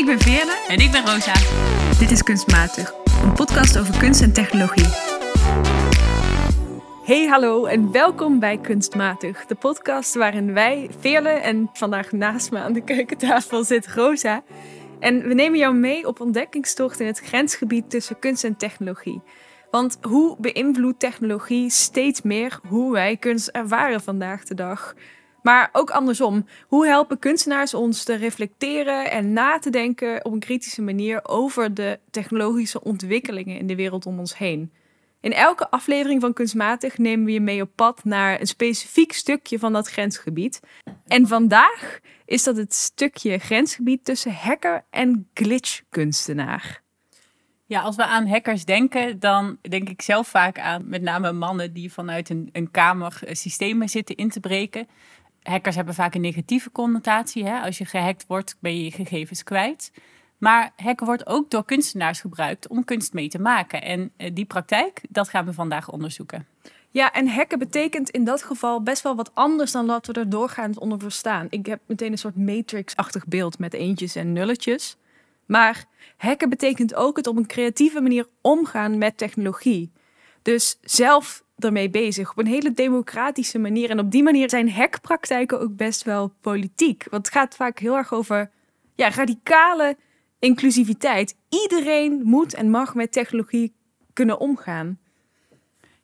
Ik ben Veerle. En ik ben Rosa. Dit is Kunstmatig, een podcast over kunst en technologie. Hey, hallo en welkom bij Kunstmatig, de podcast waarin wij, Veerle en vandaag naast me aan de keukentafel zit Rosa. En we nemen jou mee op ontdekkingstocht in het grensgebied tussen kunst en technologie. Want hoe beïnvloedt technologie steeds meer hoe wij kunst ervaren vandaag de dag? Maar ook andersom. Hoe helpen kunstenaars ons te reflecteren en na te denken op een kritische manier over de technologische ontwikkelingen in de wereld om ons heen? In elke aflevering van Kunstmatig nemen we je mee op pad naar een specifiek stukje van dat grensgebied. En vandaag is dat het stukje grensgebied tussen hacker en glitchkunstenaar. Ja, als we aan hackers denken, dan denk ik zelf vaak aan met name mannen die vanuit een, een kamer eh, systemen zitten in te breken hackers hebben vaak een negatieve connotatie. Hè? Als je gehackt wordt, ben je je gegevens kwijt. Maar hacken wordt ook door kunstenaars gebruikt om kunst mee te maken. En eh, die praktijk, dat gaan we vandaag onderzoeken. Ja, en hacken betekent in dat geval best wel wat anders dan wat we er doorgaans onder verstaan. Ik heb meteen een soort matrix-achtig beeld met eentjes en nulletjes. Maar hacken betekent ook het op een creatieve manier omgaan met technologie. Dus zelf ermee bezig op een hele democratische manier. En op die manier zijn hackpraktijken ook best wel politiek. Want het gaat vaak heel erg over ja, radicale inclusiviteit. Iedereen moet en mag met technologie kunnen omgaan.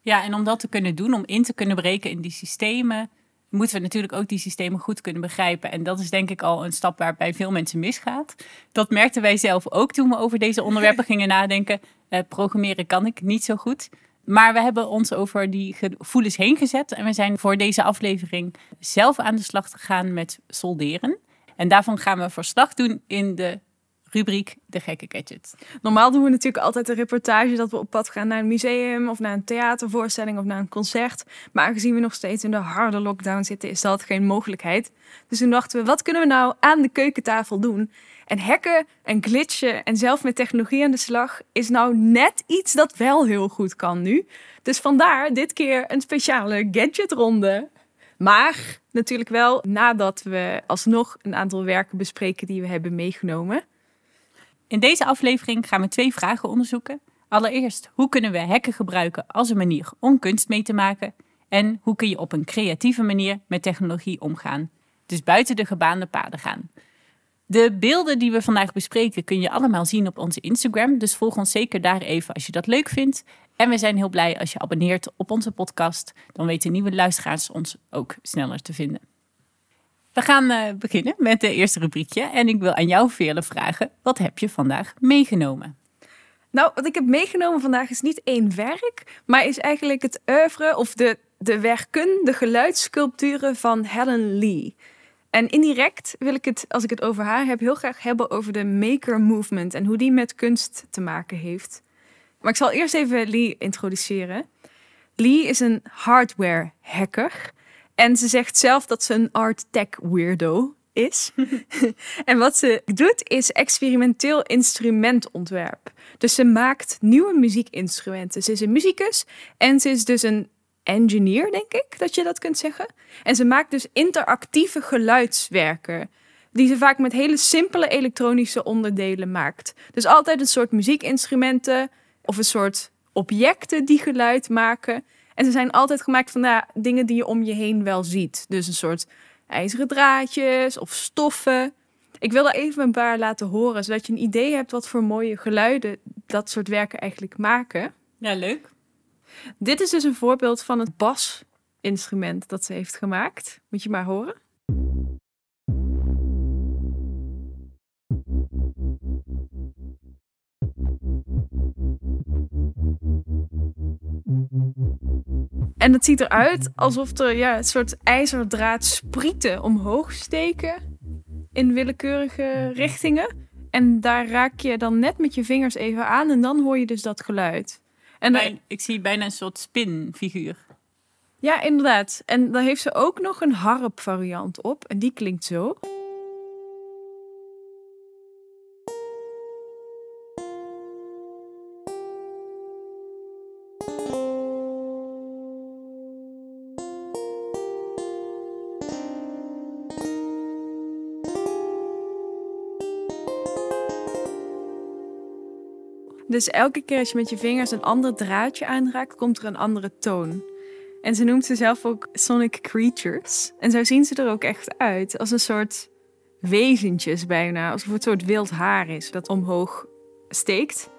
Ja, en om dat te kunnen doen, om in te kunnen breken in die systemen, moeten we natuurlijk ook die systemen goed kunnen begrijpen. En dat is denk ik al een stap waar veel mensen misgaat. Dat merkten wij zelf ook toen we over deze onderwerpen gingen nadenken. Uh, programmeren kan ik niet zo goed. Maar we hebben ons over die gevoelens heen gezet. En we zijn voor deze aflevering zelf aan de slag gegaan met solderen. En daarvan gaan we verslag doen in de rubriek De Gekke Gadget. Normaal doen we natuurlijk altijd een reportage dat we op pad gaan naar een museum of naar een theatervoorstelling of naar een concert. Maar aangezien we nog steeds in de harde lockdown zitten, is dat geen mogelijkheid. Dus toen dachten we, wat kunnen we nou aan de keukentafel doen? En hacken en glitchen en zelf met technologie aan de slag is nou net iets dat wel heel goed kan nu. Dus vandaar dit keer een speciale gadgetronde. Maar natuurlijk wel nadat we alsnog een aantal werken bespreken die we hebben meegenomen. In deze aflevering gaan we twee vragen onderzoeken. Allereerst, hoe kunnen we hacken gebruiken als een manier om kunst mee te maken? En hoe kun je op een creatieve manier met technologie omgaan? Dus buiten de gebaande paden gaan. De beelden die we vandaag bespreken kun je allemaal zien op onze Instagram. Dus volg ons zeker daar even als je dat leuk vindt. En we zijn heel blij als je abonneert op onze podcast. Dan weten nieuwe luisteraars ons ook sneller te vinden. We gaan uh, beginnen met de eerste rubriekje. En ik wil aan jou, Veerle, vragen: wat heb je vandaag meegenomen? Nou, wat ik heb meegenomen vandaag is niet één werk, maar is eigenlijk het oeuvre of de, de werken, de geluidssculpturen van Helen Lee. En indirect wil ik het, als ik het over haar heb, heel graag hebben over de maker movement en hoe die met kunst te maken heeft. Maar ik zal eerst even Lee introduceren. Lee is een hardware hacker. En ze zegt zelf dat ze een art tech weirdo is. en wat ze doet is experimenteel instrumentontwerp. Dus ze maakt nieuwe muziekinstrumenten. Ze is een muzikus en ze is dus een engineer, denk ik dat je dat kunt zeggen. En ze maakt dus interactieve geluidswerken. Die ze vaak met hele simpele elektronische onderdelen maakt. Dus altijd een soort muziekinstrumenten of een soort objecten die geluid maken. En ze zijn altijd gemaakt van nou, dingen die je om je heen wel ziet. Dus een soort ijzeren draadjes of stoffen. Ik wil er even een paar laten horen, zodat je een idee hebt wat voor mooie geluiden dat soort werken eigenlijk maken. Ja, leuk. Dit is dus een voorbeeld van het basinstrument dat ze heeft gemaakt. Moet je maar horen. En het ziet eruit alsof er ja, een soort ijzerdraad sprieten omhoog steken in willekeurige richtingen. En daar raak je dan net met je vingers even aan en dan hoor je dus dat geluid. En ik zie bijna een soort spinfiguur. Ja, inderdaad. En dan heeft ze ook nog een harp variant op. En die klinkt zo. Dus elke keer als je met je vingers een ander draadje aanraakt, komt er een andere toon. En ze noemt ze zelf ook sonic creatures. En zo zien ze er ook echt uit. Als een soort wezentjes bijna. Alsof het een soort wild haar is dat omhoog steekt.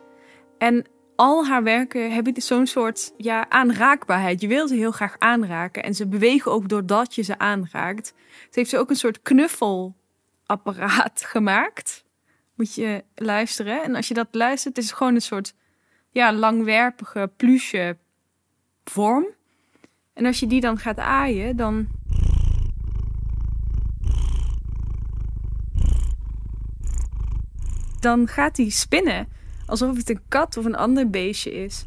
En al haar werken hebben zo'n soort ja, aanraakbaarheid. Je wil ze heel graag aanraken. En ze bewegen ook doordat je ze aanraakt. Ze heeft ze ook een soort knuffelapparaat gemaakt. Moet je luisteren. En als je dat luistert, is het gewoon een soort ja, langwerpige pluche vorm. En als je die dan gaat aaien, dan. Dan gaat die spinnen alsof het een kat of een ander beestje is.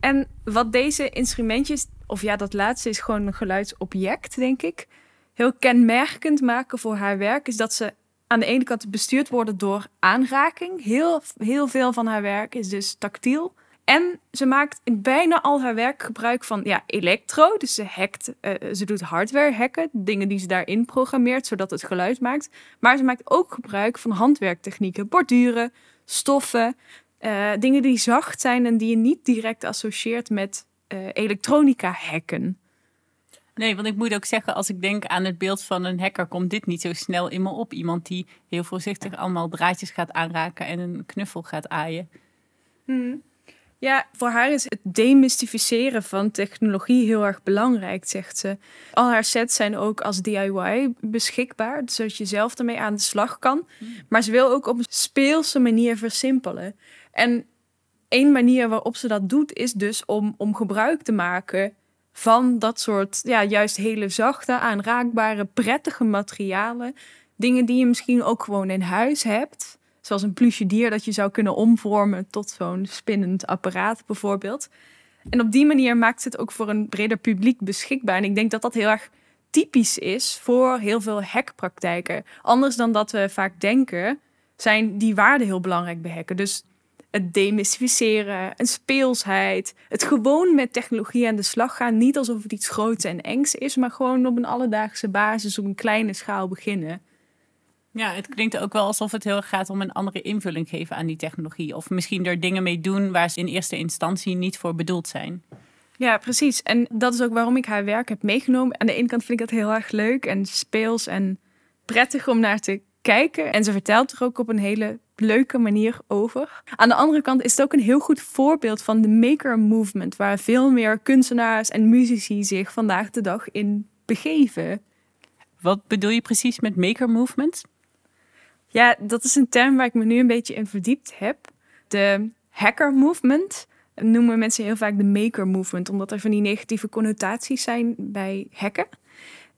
En wat deze instrumentjes, of ja, dat laatste is gewoon een geluidsobject, denk ik, heel kenmerkend maken voor haar werk, is dat ze aan de ene kant bestuurd worden door aanraking. Heel, heel veel van haar werk is dus tactiel. En ze maakt in bijna al haar werk gebruik van ja, elektro. Dus ze hackt, uh, ze doet hardware hacken, dingen die ze daarin programmeert, zodat het geluid maakt. Maar ze maakt ook gebruik van handwerktechnieken, borduren, stoffen, uh, dingen die zacht zijn en die je niet direct associeert met elektronica hacken. Nee, want ik moet ook zeggen, als ik denk aan het beeld van een hacker, komt dit niet zo snel in me op. Iemand die heel voorzichtig allemaal draadjes gaat aanraken en een knuffel gaat aaien. Hmm. Ja, voor haar is het demystificeren van technologie heel erg belangrijk, zegt ze. Al haar sets zijn ook als DIY beschikbaar, zodat je zelf ermee aan de slag kan. Hmm. Maar ze wil ook op een speelse manier versimpelen. En één manier waarop ze dat doet, is dus om, om gebruik te maken van dat soort, ja, juist hele zachte, aanraakbare, prettige materialen. Dingen die je misschien ook gewoon in huis hebt. Zoals een pluche dier dat je zou kunnen omvormen tot zo'n spinnend apparaat bijvoorbeeld. En op die manier maakt het ook voor een breder publiek beschikbaar. En ik denk dat dat heel erg typisch is voor heel veel hackpraktijken. Anders dan dat we vaak denken, zijn die waarden heel belangrijk bij hacken. Dus het demystificeren, een speelsheid. Het gewoon met technologie aan de slag gaan. Niet alsof het iets groots en engs is, maar gewoon op een alledaagse basis, op een kleine schaal beginnen. Ja, het klinkt ook wel alsof het heel erg gaat om een andere invulling geven aan die technologie. Of misschien er dingen mee doen waar ze in eerste instantie niet voor bedoeld zijn. Ja, precies. En dat is ook waarom ik haar werk heb meegenomen. Aan de ene kant vind ik dat heel erg leuk en speels en prettig om naar te kijken. En ze vertelt er ook op een hele leuke manier over. Aan de andere kant is het ook een heel goed voorbeeld van de maker movement, waar veel meer kunstenaars en muzici zich vandaag de dag in begeven. Wat bedoel je precies met maker movement? Ja, dat is een term waar ik me nu een beetje in verdiept heb. De hacker movement noemen mensen heel vaak de maker movement, omdat er van die negatieve connotaties zijn bij hacken.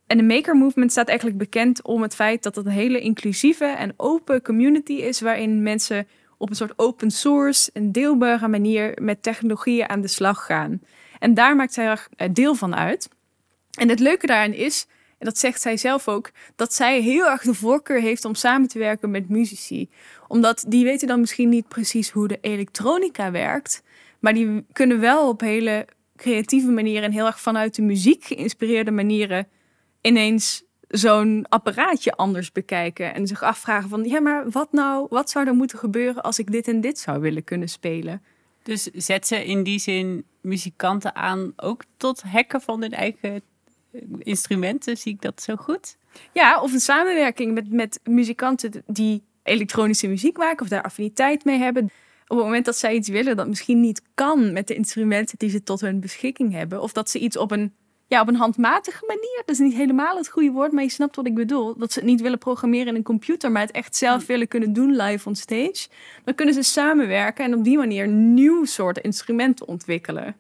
En de maker movement staat eigenlijk bekend om het feit dat het een hele inclusieve en open community is, waarin mensen op een soort open source en deelbare manier met technologieën aan de slag gaan. En daar maakt zij erg eh, deel van uit. En het leuke daarin is, en dat zegt zij zelf ook, dat zij heel erg de voorkeur heeft om samen te werken met muzici. Omdat die weten dan misschien niet precies hoe de elektronica werkt, maar die kunnen wel op hele creatieve manieren en heel erg vanuit de muziek geïnspireerde manieren ineens zo'n apparaatje anders bekijken en zich afvragen van ja, maar wat nou, wat zou er moeten gebeuren als ik dit en dit zou willen kunnen spelen? Dus zet ze in die zin muzikanten aan ook tot hacken van hun eigen eh, instrumenten? Zie ik dat zo goed? Ja, of een samenwerking met, met muzikanten die elektronische muziek maken of daar affiniteit mee hebben. Op het moment dat zij iets willen dat misschien niet kan met de instrumenten die ze tot hun beschikking hebben, of dat ze iets op een ja, op een handmatige manier. Dat is niet helemaal het goede woord, maar je snapt wat ik bedoel. Dat ze het niet willen programmeren in een computer, maar het echt zelf willen kunnen doen live on stage. Dan kunnen ze samenwerken en op die manier nieuw soort instrumenten ontwikkelen.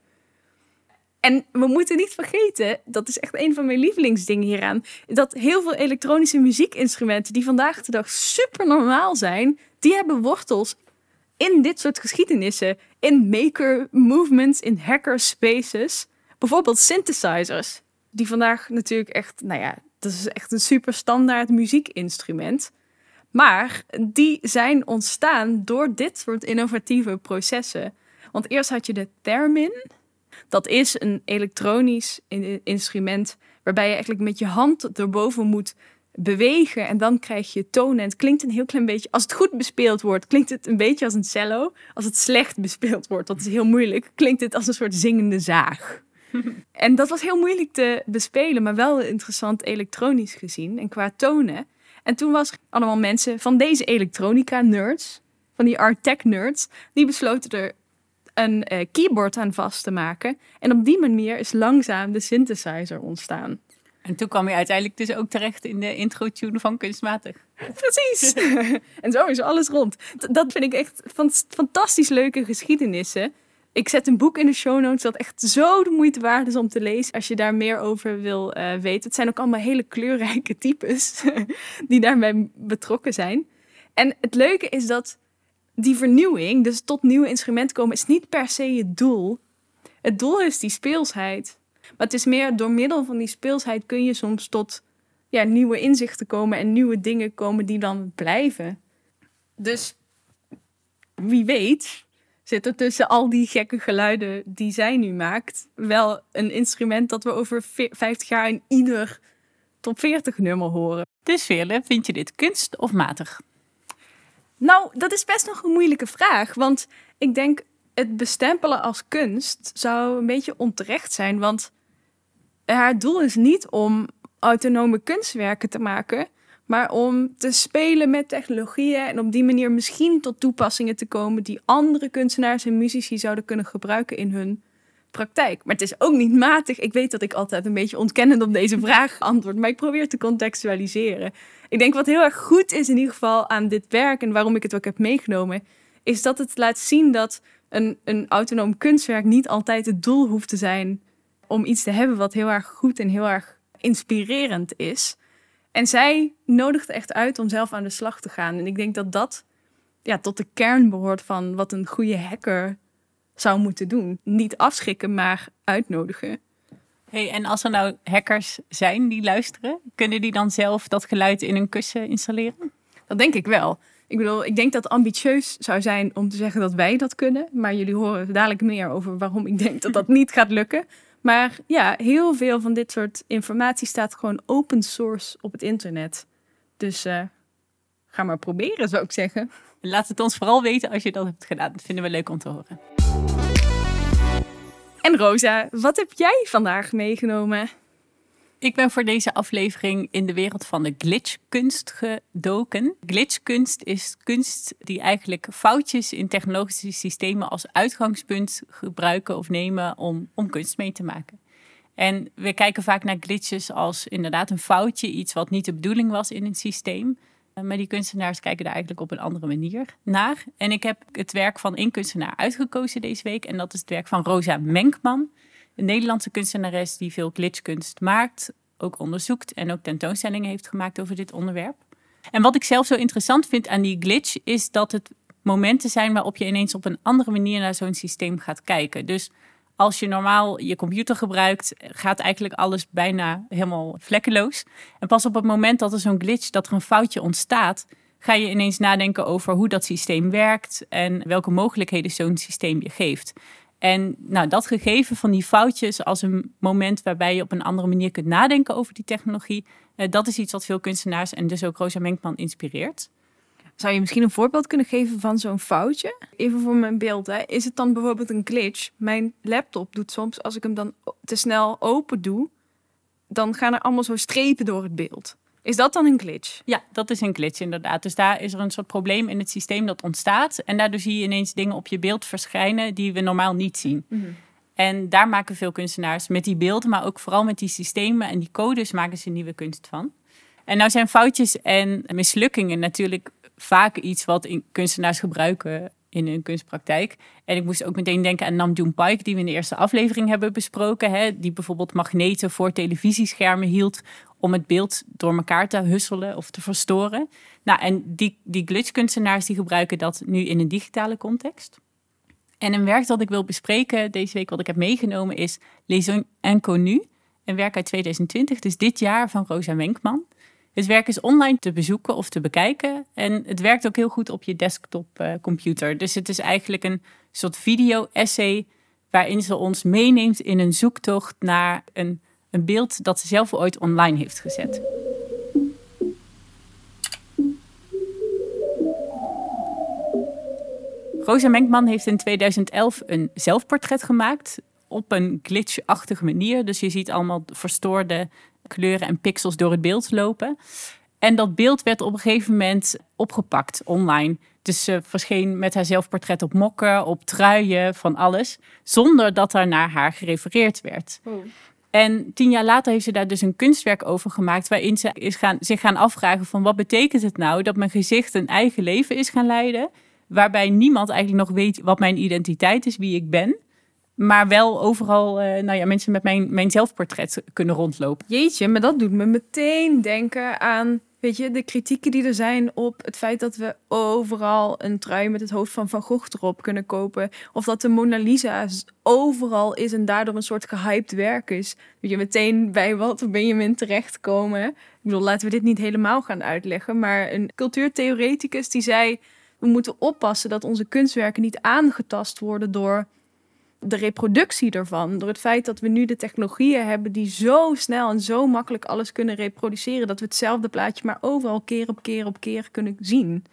En we moeten niet vergeten, dat is echt een van mijn lievelingsdingen hieraan, dat heel veel elektronische muziekinstrumenten die vandaag de dag super normaal zijn, die hebben wortels in dit soort geschiedenissen, in maker movements, in hacker spaces. Bijvoorbeeld synthesizers, die vandaag natuurlijk echt, nou ja, dat is echt een super standaard muziekinstrument. Maar die zijn ontstaan door dit soort innovatieve processen. Want eerst had je de theremin. Dat is een elektronisch instrument waarbij je eigenlijk met je hand erboven moet bewegen en dan krijg je tonen. En het klinkt een heel klein beetje, als het goed bespeeld wordt, klinkt het een beetje als een cello. Als het slecht bespeeld wordt, dat is heel moeilijk, klinkt het als een soort zingende zaag. en dat was heel moeilijk te bespelen, maar wel interessant elektronisch gezien en qua tonen. En toen was allemaal mensen van deze elektronica-nerds, van die art tech nerds, die besloten er een uh, keyboard aan vast te maken. En op die manier is langzaam de synthesizer ontstaan. En toen kwam je uiteindelijk dus ook terecht in de intro-tune van Kunstmatig. Precies. en zo is alles rond. Dat vind ik echt fantastisch leuke geschiedenissen. Ik zet een boek in de show notes dat echt zo de moeite waard is om te lezen. Als je daar meer over wil uh, weten. Het zijn ook allemaal hele kleurrijke types die daarbij betrokken zijn. En het leuke is dat die vernieuwing, dus tot nieuwe instrumenten komen, is niet per se het doel. Het doel is die speelsheid. Maar het is meer door middel van die speelsheid kun je soms tot ja, nieuwe inzichten komen en nieuwe dingen komen die dan blijven. Dus wie weet zit er tussen al die gekke geluiden die zij nu maakt wel een instrument dat we over 50 jaar in ieder top 40 nummer horen. Dus Veerle, vind je dit kunst of matig? Nou, dat is best nog een moeilijke vraag. Want ik denk het bestempelen als kunst zou een beetje onterecht zijn. Want haar doel is niet om autonome kunstwerken te maken, maar om te spelen met technologieën en op die manier misschien tot toepassingen te komen die andere kunstenaars en muzici zouden kunnen gebruiken in hun praktijk. Maar het is ook niet matig. Ik weet dat ik altijd een beetje ontkennend op deze vraag antwoord, maar ik probeer te contextualiseren. Ik denk wat heel erg goed is in ieder geval aan dit werk en waarom ik het ook heb meegenomen, is dat het laat zien dat een, een autonoom kunstwerk niet altijd het doel hoeft te zijn om iets te hebben wat heel erg goed en heel erg inspirerend is. En zij nodigt echt uit om zelf aan de slag te gaan. En ik denk dat dat ja, tot de kern behoort van wat een goede hacker zou moeten doen. Niet afschrikken, maar uitnodigen. Hey, en als er nou hackers zijn die luisteren, kunnen die dan zelf dat geluid in een kussen installeren? Dat denk ik wel. Ik bedoel, ik denk dat het ambitieus zou zijn om te zeggen dat wij dat kunnen. Maar jullie horen dadelijk meer over waarom ik denk dat dat niet gaat lukken. Maar ja, heel veel van dit soort informatie staat gewoon open source op het internet. Dus uh, ga maar proberen, zou ik zeggen. Laat het ons vooral weten als je dat hebt gedaan. Dat vinden we leuk om te horen. En Rosa, wat heb jij vandaag meegenomen? Ik ben voor deze aflevering in de wereld van de glitchkunst gedoken. Glitchkunst is kunst die eigenlijk foutjes in technologische systemen als uitgangspunt gebruiken of nemen om, om kunst mee te maken. En we kijken vaak naar glitches als inderdaad een foutje, iets wat niet de bedoeling was in een systeem. Maar die kunstenaars kijken daar eigenlijk op een andere manier naar. En ik heb het werk van één kunstenaar uitgekozen deze week. En dat is het werk van Rosa Menkman. Een Nederlandse kunstenares die veel glitchkunst maakt, ook onderzoekt en ook tentoonstellingen heeft gemaakt over dit onderwerp. En wat ik zelf zo interessant vind aan die glitch is dat het momenten zijn waarop je ineens op een andere manier naar zo'n systeem gaat kijken. Dus als je normaal je computer gebruikt, gaat eigenlijk alles bijna helemaal vlekkeloos. En pas op het moment dat er zo'n glitch, dat er een foutje ontstaat, ga je ineens nadenken over hoe dat systeem werkt en welke mogelijkheden zo'n systeem je geeft. En nou, dat gegeven van die foutjes als een moment waarbij je op een andere manier kunt nadenken over die technologie, eh, dat is iets wat veel kunstenaars en dus ook Rosa Menkman inspireert. Zou je misschien een voorbeeld kunnen geven van zo'n foutje? Even voor mijn beeld. Hè. Is het dan bijvoorbeeld een glitch? Mijn laptop doet soms, als ik hem dan te snel open doe, dan gaan er allemaal zo strepen door het beeld. Is dat dan een glitch? Ja, dat is een glitch inderdaad. Dus daar is er een soort probleem in het systeem dat ontstaat. En daardoor zie je ineens dingen op je beeld verschijnen die we normaal niet zien. Mhm. En daar maken veel kunstenaars met die beelden, maar ook vooral met die systemen en die codes maken ze nieuwe kunst van. En nou zijn foutjes en mislukkingen natuurlijk vaak iets wat kunstenaars gebruiken in hun kunstpraktijk. En ik moest ook meteen denken aan Namjoon Paik, die we in de eerste aflevering hebben besproken. Hè, die bijvoorbeeld magneten voor televisieschermen hield om het beeld door elkaar te husselen of te verstoren. Nou, en die, die glitchkunstenaars die gebruiken dat nu in een digitale context. En een werk dat ik wil bespreken deze week, wat ik heb meegenomen, is Les Inconnus. Een werk uit 2020, dus dit jaar van Rosa Wenkman. Het werk is online te bezoeken of te bekijken. En het werkt ook heel goed op je desktopcomputer. Uh, dus het is eigenlijk een soort video-essay waarin ze ons meeneemt in een zoektocht naar een, een beeld dat ze zelf ooit online heeft gezet. Rosa Menkman heeft in 2011 een zelfportret gemaakt op een glitchachtige manier. Dus je ziet allemaal verstoorde kleuren en pixels door het beeld lopen. En dat beeld werd op een gegeven moment opgepakt online. Dus ze verscheen met haar zelfportret op mokken, op truien, van alles. Zonder dat er naar haar gerefereerd werd. Oh. En tien jaar later heeft ze daar dus een kunstwerk over gemaakt. Waarin ze is gaan, zich gaan afvragen van wat betekent het nou dat mijn gezicht een eigen leven is gaan leiden. Waarbij niemand eigenlijk nog weet wat mijn identiteit is, wie ik ben. Maar wel overal uh, nou ja, mensen met mijn, mijn zelfportret kunnen rondlopen. Jeetje, maar dat doet me meteen denken aan weet je, de kritieken die er zijn op het feit dat we overal een trui met het hoofd van Van Gogh erop kunnen kopen. Of dat de Mona Lisa overal is en daardoor een soort gehyped werk is. Dat je meteen bij Walter Benjamin terechtkomen. Ik bedoel, laten we dit niet helemaal gaan uitleggen. Maar een cultuurtheoreticus die zei, we moeten oppassen dat onze kunstwerken niet aangetast worden door de reproductie ervan. Door het feit dat we nu de technologieën hebben die zo snel en zo makkelijk alles kunnen reproduceren. Dat we hetzelfde plaatje maar overal keer op keer op keer kunnen zien.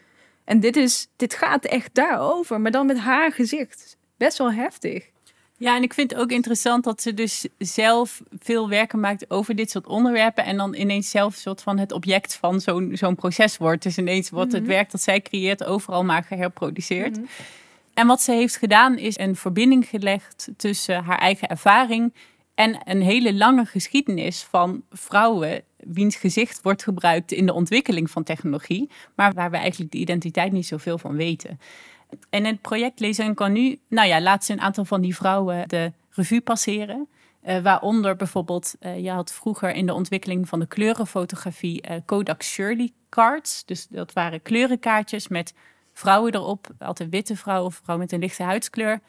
En dit, is, dit gaat echt daarover, maar dan met haar gezicht. Best wel heftig. Ja, en ik vind het ook interessant dat ze dus zelf veel werken maakt over dit soort onderwerpen. En dan ineens zelf een soort van het object van zo'n zo'n proces wordt. Dus ineens wordt het mhm. werk dat zij creëert overal maar geherproduceerd. Mhm. En wat ze heeft gedaan is een verbinding gelegd tussen haar eigen ervaring en een hele lange geschiedenis van vrouwen wiens gezicht wordt gebruikt in de ontwikkeling van technologie, maar waar we eigenlijk de identiteit niet zoveel van weten. En het project kan nu, nou ja, laat ze een aantal van die vrouwen de revue passeren. Uh, waaronder bijvoorbeeld, uh, je had vroeger in de ontwikkeling van de kleurenfotografie uh, Kodak Shirley cards. Dus dat waren kleurenkaartjes met vrouwen erop. Altijd witte vrouwen of vrouwen met een lichte huidskleur.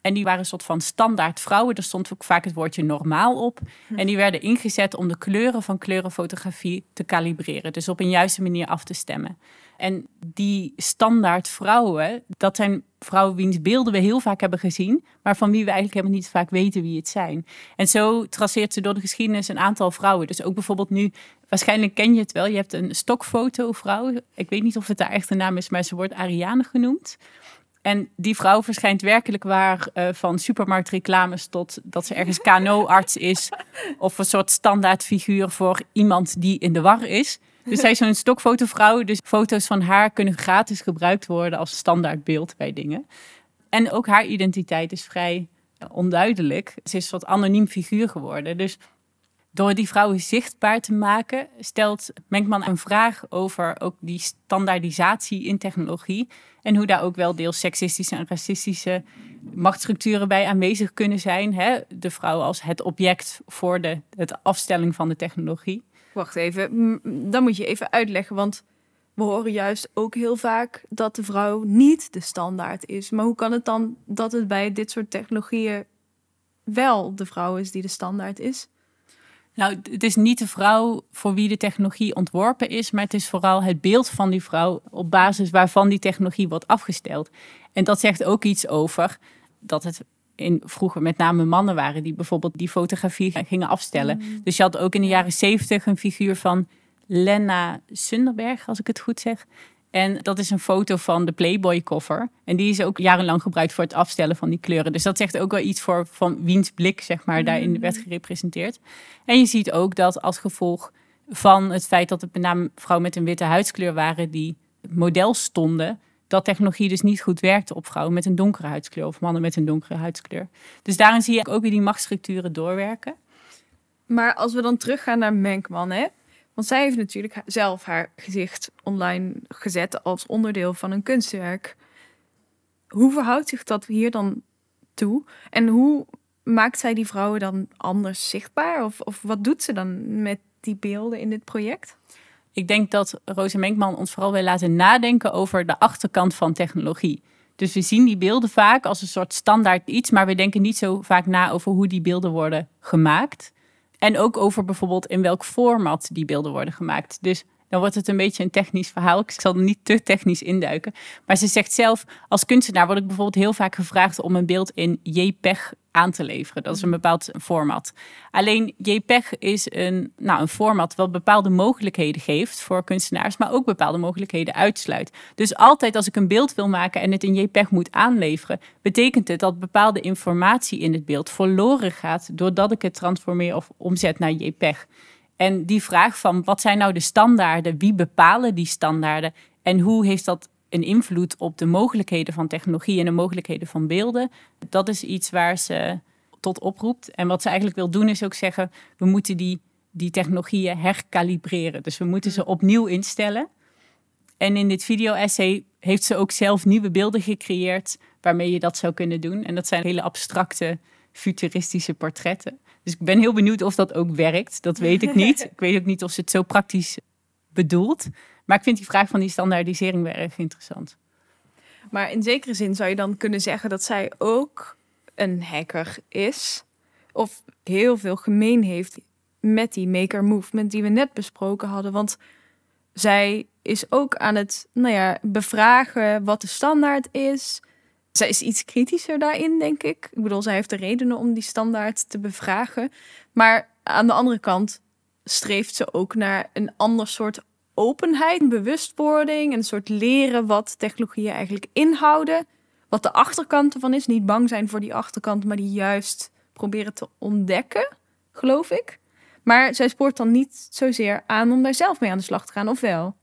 En die waren een soort van standaard vrouwen. Er stond ook vaak het woordje normaal op. Hm. En die werden ingezet om de kleuren van kleurenfotografie te kalibreren. Dus op een juiste manier af te stemmen. En die standaard vrouwen, dat zijn vrouwen wiens beelden we heel vaak hebben gezien, maar van wie we eigenlijk helemaal niet vaak weten wie het zijn. En zo traceert ze door de geschiedenis een aantal vrouwen. Dus ook bijvoorbeeld nu, waarschijnlijk ken je het wel, je hebt een stokfoto vrouw. Ik weet niet of het haar echte naam is, maar ze wordt Ariane genoemd. En die vrouw verschijnt werkelijk waar uh, van supermarktreclames tot dat ze ergens KNO-arts is. Of een soort standaard figuur voor iemand die in de war is. Dus zij is zo'n stokfotovrouw. Dus foto's van haar kunnen gratis gebruikt worden als standaard beeld bij dingen. En ook haar identiteit is vrij onduidelijk. Ze is een soort anoniem figuur geworden. Dus door die vrouwen zichtbaar te maken, stelt Menkman een vraag over ook die standaardisatie in technologie. En hoe daar ook wel deels seksistische en racistische machtsstructuren bij aanwezig kunnen zijn. Hè? De vrouw als het object voor de het afstelling van de technologie. Wacht even, dan moet je even uitleggen, want we horen juist ook heel vaak dat de vrouw niet de standaard is. Maar hoe kan het dan dat het bij dit soort technologieën wel de vrouw is die de standaard is? Nou, het is niet de vrouw voor wie de technologie ontworpen is, maar het is vooral het beeld van die vrouw op basis waarvan die technologie wordt afgesteld. En dat zegt ook iets over dat het in, vroeger met name mannen waren die bijvoorbeeld die fotografie gingen afstellen. Mm. Dus je had ook in de jaren zeventig een figuur van Lena Sunderberg, als ik het goed zeg. En dat is een foto van de Playboy koffer. En die is ook jarenlang gebruikt voor het afstellen van die kleuren. Dus dat zegt ook wel iets voor van wiens blik, zeg maar, daarin mm. werd gerepresenteerd. En je ziet ook dat als gevolg van het feit dat het met name vrouwen met een witte huidskleur waren die model stonden, dat technologie dus niet goed werkte op vrouwen met een donkere huidskleur of mannen met een donkere huidskleur. Dus daarin zie je ook weer die machtsstructuren doorwerken. Maar als we dan teruggaan naar Menkman, hè? Want zij heeft natuurlijk zelf haar gezicht online gezet als onderdeel van een kunstwerk. Hoe verhoudt zich dat hier dan toe? En hoe maakt zij die vrouwen dan anders zichtbaar? Of, of wat doet ze dan met die beelden in dit project? Ik denk dat Rosa Menkman ons vooral wil laten nadenken over de achterkant van technologie. Dus we zien die beelden vaak als een soort standaard iets, maar we denken niet zo vaak na over hoe die beelden worden gemaakt. En ook over bijvoorbeeld in welk format die beelden worden gemaakt. Dus dan wordt het een beetje een technisch verhaal. Ik zal niet te technisch induiken. Maar ze zegt zelf, als kunstenaar word ik bijvoorbeeld heel vaak gevraagd om een beeld in JPEG aan te leveren. Dat is een bepaald format. Alleen JPEG is een, nou, een format wat bepaalde mogelijkheden geeft voor kunstenaars, maar ook bepaalde mogelijkheden uitsluit. Dus altijd als ik een beeld wil maken en het in JPEG moet aanleveren, betekent het dat bepaalde informatie in het beeld verloren gaat doordat ik het transformeer of omzet naar JPEG. En die vraag van wat zijn nou de standaarden, wie bepalen die standaarden en hoe heeft dat een invloed op de mogelijkheden van technologie en de mogelijkheden van beelden, dat is iets waar ze tot oproept. En wat ze eigenlijk wil doen is ook zeggen, we moeten die, die technologieën herkalibreren. Dus we moeten ze opnieuw instellen. En in dit video-essay heeft ze ook zelf nieuwe beelden gecreëerd waarmee je dat zou kunnen doen. En dat zijn hele abstracte, futuristische portretten. Dus ik ben heel benieuwd of dat ook werkt. Dat weet ik niet. ik weet ook niet of ze het zo praktisch bedoelt. Maar ik vind die vraag van die standaardisering wel erg interessant. Maar in zekere zin zou je dan kunnen zeggen dat zij ook een hacker is. Of heel veel gemeen heeft met die maker movement die we net besproken hadden. Want zij is ook aan het nou ja, bevragen wat de standaard is. Zij is iets kritischer daarin, denk ik. Ik bedoel, zij heeft de redenen om die standaard te bevragen. Maar aan de andere kant streeft ze ook naar een ander soort openheid, bewustwording, een soort leren wat technologieën eigenlijk inhouden. Wat de achterkant ervan is. Niet bang zijn voor die achterkant, maar die juist proberen te ontdekken, geloof ik. Maar zij spoort dan niet zozeer aan om daar zelf mee aan de slag te gaan, of wel?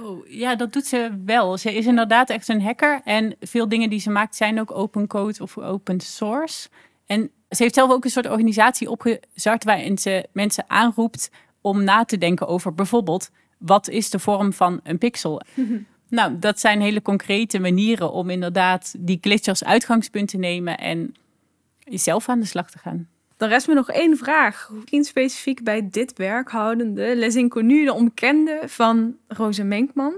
Oh, ja, dat doet ze wel. Ze is inderdaad echt een hacker. En veel dingen die ze maakt zijn ook open code of open source. En ze heeft zelf ook een soort organisatie opgezart waarin ze mensen aanroept om na te denken over bijvoorbeeld wat is de vorm van een pixel. nou, dat zijn hele concrete manieren om inderdaad die glitch als uitgangspunt te nemen en zelf aan de slag te gaan. Dan rest me nog één vraag. Misschien specifiek bij dit werk houdende. Les Inconnues, de onbekende van Roze Menkman.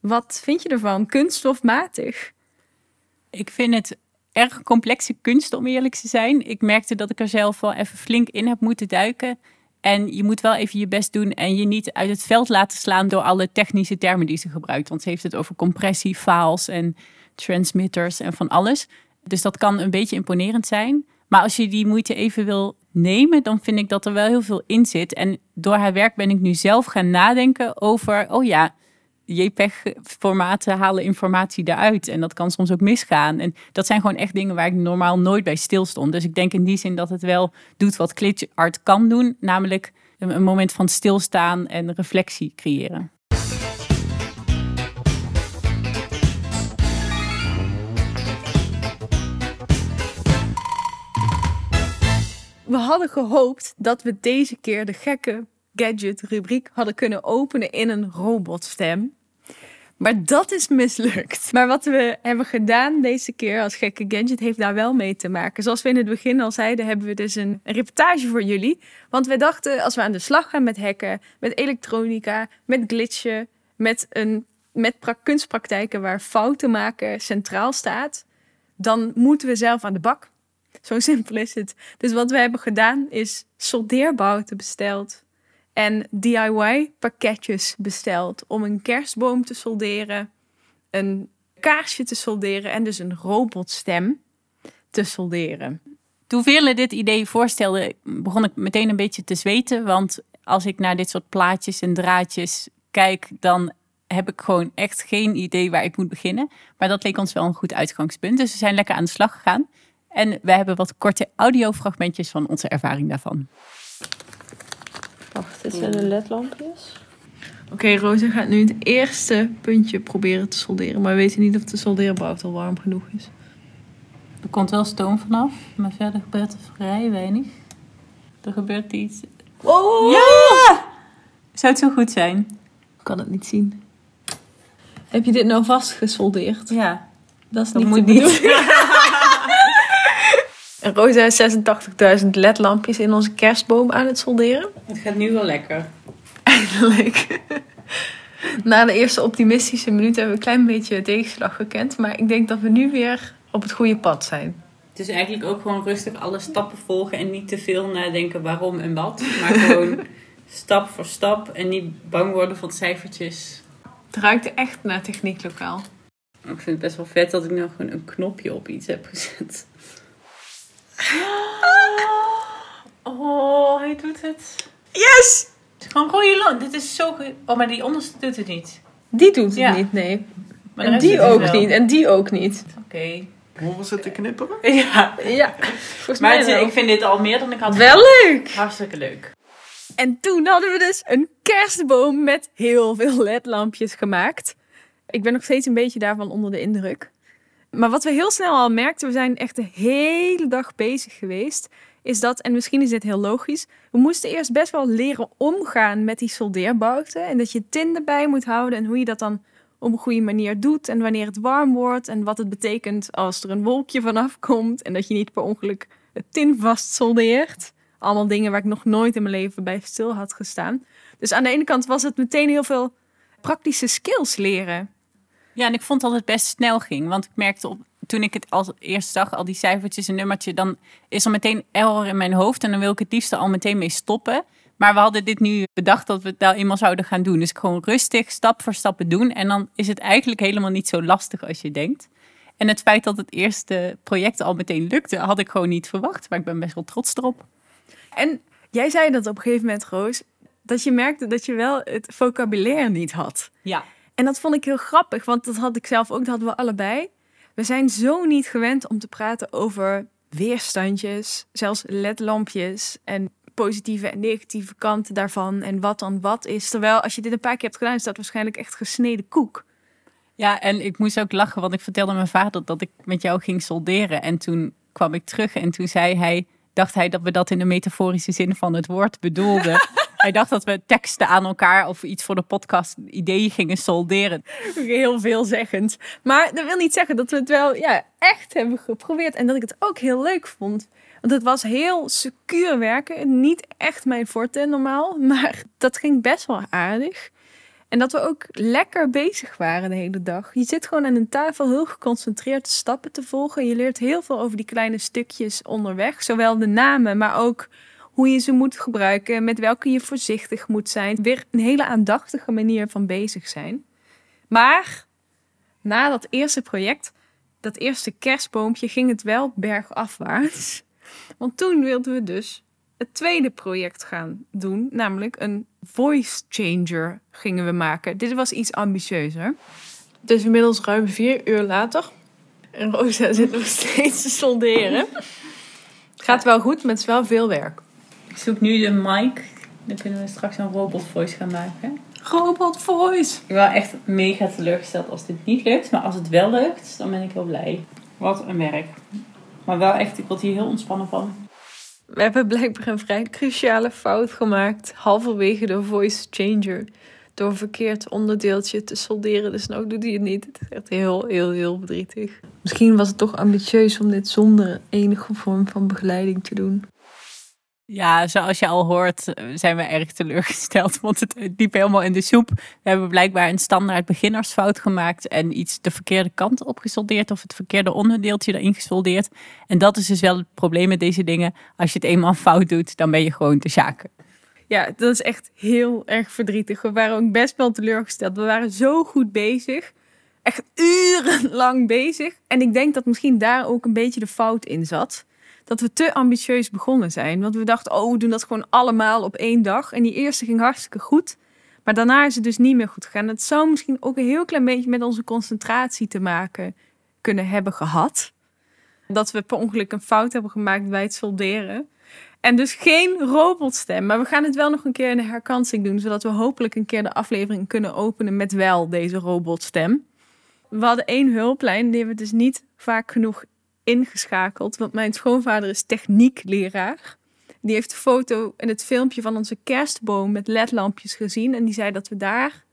Wat vind je ervan? Kunststofmatig? Ik vind het erg complexe kunst, om eerlijk te zijn. Ik merkte dat ik er zelf wel even flink in heb moeten duiken. En je moet wel even je best doen en je niet uit het veld laten slaan door alle technische termen die ze gebruikt. Want ze heeft het over compressie, files en transmitters en van alles. Dus dat kan een beetje imponerend zijn. Maar als je die moeite even wil nemen, dan vind ik dat er wel heel veel in zit. En door haar werk ben ik nu zelf gaan nadenken over, oh ja, JPEG-formaten halen informatie eruit. En dat kan soms ook misgaan. En dat zijn gewoon echt dingen waar ik normaal nooit bij stilstond. Dus ik denk in die zin dat het wel doet wat glitch art kan doen. Namelijk een moment van stilstaan en reflectie creëren. We hadden gehoopt dat we deze keer de gekke gadget rubriek hadden kunnen openen in een robotstem. Maar dat is mislukt. Maar wat we hebben gedaan deze keer als gekke gadget heeft daar wel mee te maken. Zoals we in het begin al zeiden, hebben we dus een, reportage voor jullie. Want we dachten, als we aan de slag gaan met hacken, met elektronica, met glitchen, met, een, met kunstpraktijken waar fouten maken centraal staat, dan moeten we zelf aan de bak. Zo simpel is het. Dus wat we hebben gedaan is soldeerbouten besteld en DIY pakketjes besteld om een kerstboom te solderen, een kaarsje te solderen en dus een robotstem te solderen. Toen Veerle dit idee voorstelde, begon ik meteen een beetje te zweten. Want als ik naar dit soort plaatjes en draadjes kijk, dan heb ik gewoon echt geen idee waar ik moet beginnen. Maar dat leek ons wel een goed uitgangspunt. Dus we zijn lekker aan de slag gegaan. En we hebben wat korte audiofragmentjes van onze ervaring daarvan. Wacht, dit zijn de ledlampjes. Oké, okay, Rosa gaat nu het eerste puntje proberen te solderen. Maar we weten niet of de soldeerbout al warm genoeg is. Er komt wel stoom vanaf, maar verder gebeurt er vrij weinig. Er gebeurt iets. Oh! Ja! Zou het zo goed zijn? Ik kan het niet zien. Heb je dit nou vastgesoldeerd? Ja. Dat is niet moet niet. Rosa heeft 86.000 ledlampjes in onze kerstboom aan het solderen. Het gaat nu wel lekker. Eindelijk. Na de eerste optimistische minuut hebben we een klein beetje tegenslag gekend. Maar ik denk dat we nu weer op het goede pad zijn. Het is eigenlijk ook gewoon rustig alle stappen volgen en niet te veel nadenken waarom en wat. Maar gewoon stap voor stap en niet bang worden van cijfertjes. Het ruikt echt naar technieklokaal. Ik vind het best wel vet dat ik nou gewoon een knopje op iets heb gezet. Oh, hij doet het. Yes! Het is gewoon rode loon. Dit is zo goed. Oh, maar die onderste doet het niet. Die doet het Ja. niet, nee. Maar de en rest die doet het ook wel. niet. En die ook niet. Oké. Horen ze te knipperen? Ja. Ja, volgens Maar mij het- wel. ik vind dit al meer dan ik had. Wel leuk! Hartstikke leuk. En toen hadden we dus een kerstboom met heel veel ledlampjes gemaakt. Ik ben nog steeds een beetje daarvan onder de indruk. Maar wat we heel snel al merkten, we zijn echt de hele dag bezig geweest, is dat, en misschien is dit heel logisch, we moesten eerst best wel leren omgaan met die soldeerbouten. En dat je tin erbij moet houden en hoe je dat dan op een goede manier doet. En wanneer het warm wordt en wat het betekent als er een wolkje vanaf komt. En dat je niet per ongeluk het tin vast soldeert. Allemaal dingen waar ik nog nooit in mijn leven bij stil had gestaan. Dus aan de ene kant was het meteen heel veel praktische skills leren. Ja, en ik vond dat het best snel ging. Want ik merkte op, toen ik het als eerst zag, al die cijfertjes en nummertje, dan is er meteen error in mijn hoofd. En dan wil ik het liefst er al meteen mee stoppen. Maar we hadden dit nu bedacht dat we het nou eenmaal zouden gaan doen. Dus gewoon rustig, stap voor stap doen. En dan is het eigenlijk helemaal niet zo lastig als je denkt. En het feit dat het eerste project al meteen lukte, had ik gewoon niet verwacht. Maar ik ben best wel trots erop. En jij zei dat op een gegeven moment, Roos, dat je merkte dat je wel het vocabulaire niet had. Ja. En dat vond ik heel grappig, want dat had ik zelf ook, dat hadden we allebei. We zijn zo niet gewend om te praten over weerstandjes, zelfs ledlampjes en positieve en negatieve kanten daarvan en wat dan wat is. Terwijl als je dit een paar keer hebt gedaan, is dat waarschijnlijk echt gesneden koek. Ja, en ik moest ook lachen, want ik vertelde mijn vader dat ik met jou ging solderen. En toen kwam ik terug en toen zei hij, dacht hij dat we dat in de metaforische zin van het woord bedoelden. hij dacht dat we teksten aan elkaar of iets voor de podcast ideeën gingen solderen. Heel veelzeggend. Maar dat wil niet zeggen dat we het wel ja, echt hebben geprobeerd. En dat ik het ook heel leuk vond. Want het was heel secuur werken. Niet echt mijn forte normaal. Maar dat ging best wel aardig. En dat we ook lekker bezig waren de hele dag. Je zit gewoon aan een tafel heel geconcentreerd de stappen te volgen. Je leert heel veel over die kleine stukjes onderweg. Zowel de namen, maar ook hoe je ze moet gebruiken. Met welke je voorzichtig moet zijn. Weer een hele aandachtige manier van bezig zijn. Maar na dat eerste project, dat eerste kerstboompje, ging het wel bergafwaarts. Want toen wilden we dus het tweede project gaan doen, namelijk een voice changer gingen we maken. Dit was iets ambitieuzer. Het is inmiddels ruim vier uur later. En Rosa zit nog steeds te solderen. Gaat wel goed, maar het is wel veel werk. Ik zoek nu de mic. Dan kunnen we straks een robot voice gaan maken. Robot voice. Ik ben echt mega teleurgesteld als dit niet lukt. Maar als het wel lukt, dan ben ik heel blij. Wat een werk. Maar wel echt, ik word hier heel ontspannen van. We hebben blijkbaar een vrij cruciale fout gemaakt. Halverwege de voice changer. Door een verkeerd onderdeeltje te solderen. Dus nou doet hij het niet. Het is echt heel, heel, heel verdrietig. Misschien was het toch ambitieus om dit zonder enige vorm van begeleiding te doen. Ja, zoals je al hoort, eh, zijn we erg teleurgesteld. Want het liep helemaal in de soep. We hebben blijkbaar een standaard beginnersfout gemaakt. En iets de verkeerde kant opgesoldeerd. Of het verkeerde onderdeeltje erin gesoldeerd. En dat is dus wel het probleem met deze dingen. Als je het eenmaal fout doet, dan ben je gewoon te zaken. Ja, dat is echt heel erg verdrietig. We waren ook best wel teleurgesteld. We waren zo goed bezig. Echt urenlang bezig. En ik denk dat misschien daar ook een beetje de fout in zat. Dat we te ambitieus begonnen zijn. Want we dachten, oh, we doen dat gewoon allemaal op één dag. En die eerste ging hartstikke goed. Maar daarna is het dus niet meer goed gegaan. Het zou misschien ook een heel klein beetje met onze concentratie te maken kunnen hebben gehad. Dat we per ongeluk een fout hebben gemaakt bij het solderen. En dus geen robotstem. Maar we gaan het wel nog een keer in de herkansing doen. Zodat we hopelijk een keer de aflevering kunnen openen met wel deze robotstem. We hadden één hulplijn. Die we dus niet vaak genoeg ingeschakeld. Want mijn schoonvader is techniekleraar. Die heeft de foto en het filmpje van onze kerstboom met ledlampjes gezien. En die zei dat we daar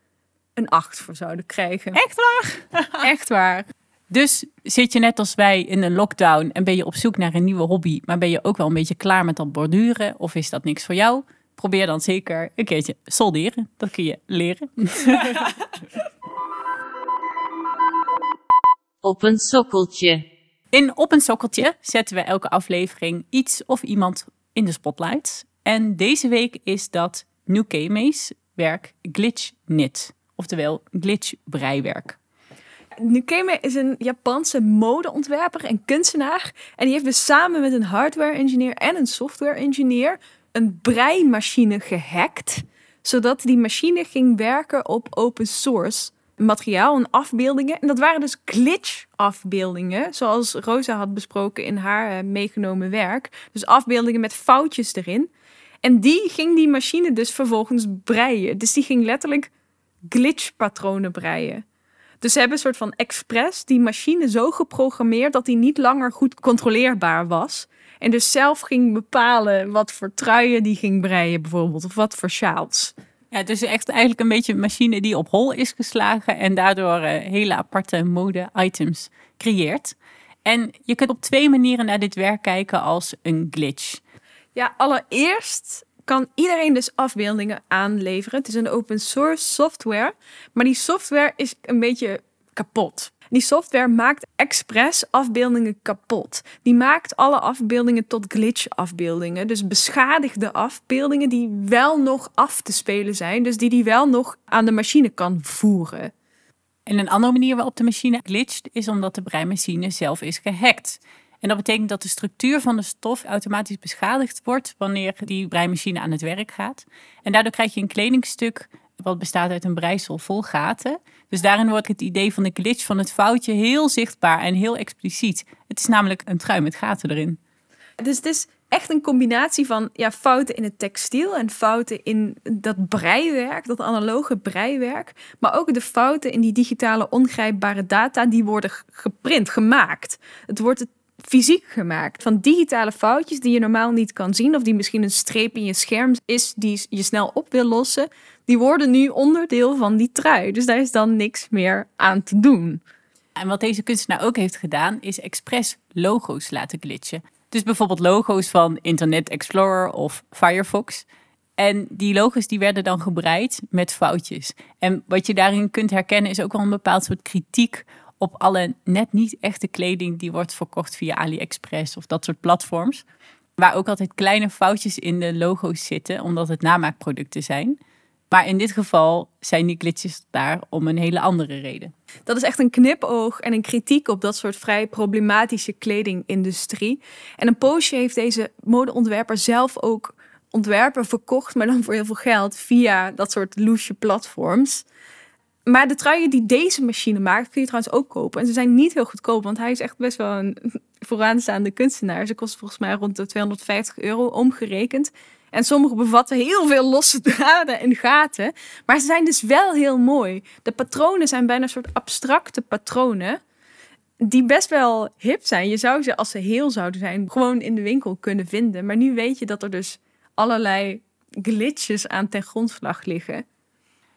een 8 voor zouden krijgen. Echt waar? Echt waar. Dus zit je net als wij in een lockdown en ben je op zoek naar een nieuwe hobby, maar ben je ook wel een beetje klaar met dat borduren of is dat niks voor jou? Probeer dan zeker een keertje solderen. Dat kun je leren. Op een sokkeltje. In Op een Sokkeltje zetten we elke aflevering iets of iemand in de spotlight. En deze week is dat Nukeme's werk GlitchKnit, oftewel glitch-breiwerk. Nukeme is een Japanse modeontwerper en kunstenaar. En die heeft dus samen met een hardware-engineer en een software-engineer een breimachine gehackt. Zodat die machine ging werken op open source materiaal en afbeeldingen. En dat waren dus glitch-afbeeldingen, zoals Rosa had besproken in haar eh, meegenomen werk. Dus afbeeldingen met foutjes erin. En die ging die machine dus vervolgens breien. Dus die ging letterlijk glitch-patronen breien. Dus ze hebben een soort van expres die machine zo geprogrammeerd dat die niet langer goed controleerbaar was. En dus zelf ging bepalen wat voor truien die ging breien bijvoorbeeld. Of wat voor sjaals. Ja, het is echt eigenlijk een beetje een machine die op hol is geslagen en daardoor uh, hele aparte mode-items creëert. En je kunt op twee manieren naar dit werk kijken als een glitch. Ja, allereerst kan iedereen dus afbeeldingen aanleveren. Het is een open source software, maar die software is een beetje kapot. Die software maakt expres afbeeldingen kapot. Die maakt alle afbeeldingen tot glitch-afbeeldingen. Dus beschadigde afbeeldingen die wel nog af te spelen zijn. Dus die die wel nog aan de machine kan voeren. En een andere manier waarop de machine glitcht is omdat de breimachine zelf is gehackt. En dat betekent dat de structuur van de stof automatisch beschadigd wordt wanneer die breimachine aan het werk gaat. En daardoor krijg je een kledingstuk wat bestaat uit een breisel vol gaten. Dus daarin wordt het idee van de glitch van het foutje heel zichtbaar en heel expliciet. Het is namelijk een trui met gaten erin. Dus het is echt een combinatie van ja, fouten in het textiel en fouten in dat breiwerk, dat analoge breiwerk. Maar ook de fouten in die digitale ongrijpbare data die worden geprint, gemaakt. Het wordt fysiek gemaakt. Van digitale foutjes die je normaal niet kan zien, of die misschien een streep in je scherm is die je snel op wil lossen, die worden nu onderdeel van die trui. Dus daar is dan niks meer aan te doen. En wat deze kunstenaar ook heeft gedaan, is expres logo's laten glitchen. Dus bijvoorbeeld logo's van Internet Explorer of Firefox. En die logo's die werden dan gebreid met foutjes. En wat je daarin kunt herkennen is ook wel een bepaald soort kritiek op alle net niet echte kleding die wordt verkocht via AliExpress of dat soort platforms. Waar ook altijd kleine foutjes in de logo's zitten, omdat het namaakproducten zijn. Maar in dit geval zijn die glitches daar om een hele andere reden. Dat is echt een knipoog en een kritiek op dat soort vrij problematische kledingindustrie. En een poosje heeft deze modeontwerper zelf ook ontwerpen verkocht, maar dan voor heel veel geld via dat soort loesje platforms. Maar de truien die deze machine maakt, kun je trouwens ook kopen. En ze zijn niet heel goedkoop, want hij is echt best wel een vooraanstaande kunstenaar. Ze kosten volgens mij rond de 250 euro omgerekend. En sommige bevatten heel veel losse draden en gaten. Maar ze zijn dus wel heel mooi. De patronen zijn bijna een soort abstracte patronen. Die best wel hip zijn. Je zou ze, als ze heel zouden zijn, gewoon in de winkel kunnen vinden. Maar nu weet je dat er dus allerlei glitches aan ten grondslag liggen.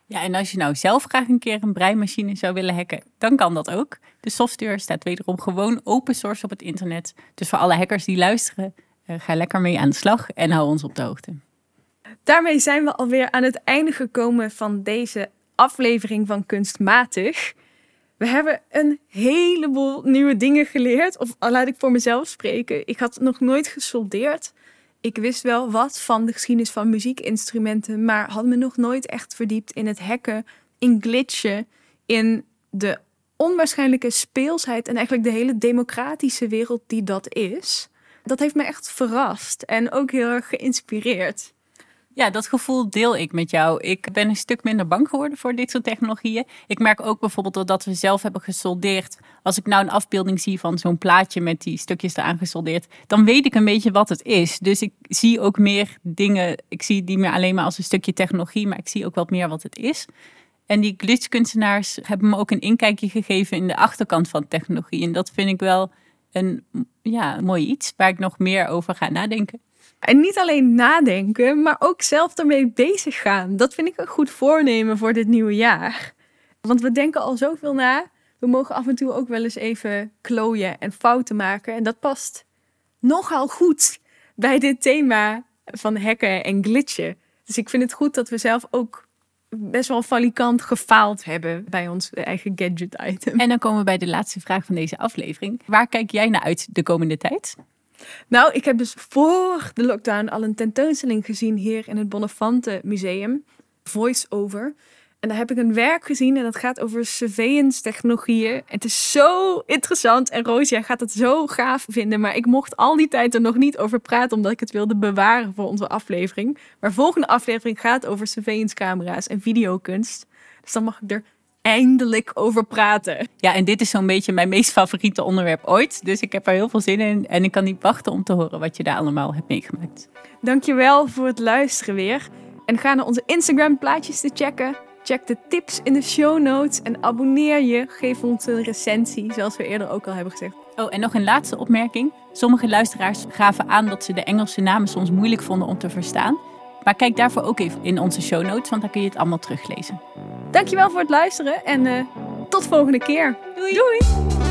Ja, en als je nou zelf graag een keer een breimachine zou willen hacken, dan kan dat ook. De software staat wederom gewoon open source op het internet. Dus voor alle hackers die luisteren, uh, ga lekker mee aan de slag en hou ons op de hoogte. Daarmee zijn we alweer aan het einde gekomen van deze aflevering van Kunstmatig. We hebben een heleboel nieuwe dingen geleerd. Of laat ik voor mezelf spreken. Ik had nog nooit gesoldeerd. Ik wist wel wat van de geschiedenis van muziekinstrumenten, maar had me nog nooit echt verdiept in het hacken, in glitchen, in de onwaarschijnlijke speelsheid en eigenlijk de hele democratische wereld die dat is dat heeft me echt verrast en ook heel erg geïnspireerd. Ja, dat gevoel deel ik met jou. Ik ben een stuk minder bang geworden voor dit soort technologieën. Ik merk ook bijvoorbeeld dat we zelf hebben gesoldeerd. Als ik nou een afbeelding zie van zo'n plaatje met die stukjes eraan gesoldeerd, dan weet ik een beetje wat het is. Dus ik zie ook meer dingen. Ik zie die meer alleen maar als een stukje technologie, maar ik zie ook wat meer wat het is. En die glitchkunstenaars hebben me ook een inkijkje gegeven in de achterkant van technologie. En dat vind ik wel een ja, mooi iets waar ik nog meer over ga nadenken. En niet alleen nadenken, maar ook zelf ermee bezig gaan. Dat vind ik een goed voornemen voor dit nieuwe jaar. Want we denken al zoveel na. We mogen af en toe ook wel eens even klooien en fouten maken. En dat past nogal goed bij dit thema van hacken en glitchen. Dus ik vind het goed dat we zelf ook best wel valikant gefaald hebben bij ons eigen gadget item. En dan komen we bij de laatste vraag van deze aflevering. Waar kijk jij naar uit de komende tijd? Nou, ik heb dus voor de lockdown al een tentoonstelling gezien hier in het Bonnefante Museum. Voice Over. En daar heb ik een werk gezien en dat gaat over surveillance technologieën. Het is zo interessant en Rosia gaat het zo gaaf vinden. Maar ik mocht al die tijd er nog niet over praten, omdat ik het wilde bewaren voor onze aflevering. Maar volgende aflevering gaat over surveillance camera's en videokunst. Dus dan mag ik er eindelijk over praten. Ja, en dit is zo'n beetje mijn meest favoriete onderwerp ooit. Dus ik heb er heel veel zin in en ik kan niet wachten om te horen wat je daar allemaal hebt meegemaakt. Dankjewel voor het luisteren weer. En ga naar onze Instagram plaatjes te checken. Check de tips in de show notes en abonneer je. Geef ons een recensie, zoals we eerder ook al hebben gezegd. Oh, en nog een laatste opmerking. Sommige luisteraars gaven aan dat ze de Engelse namen soms moeilijk vonden om te verstaan. Maar kijk daarvoor ook even in onze show notes, want dan kun je het allemaal teruglezen. Dankjewel voor het luisteren en uh, tot volgende keer. Doei! Doei.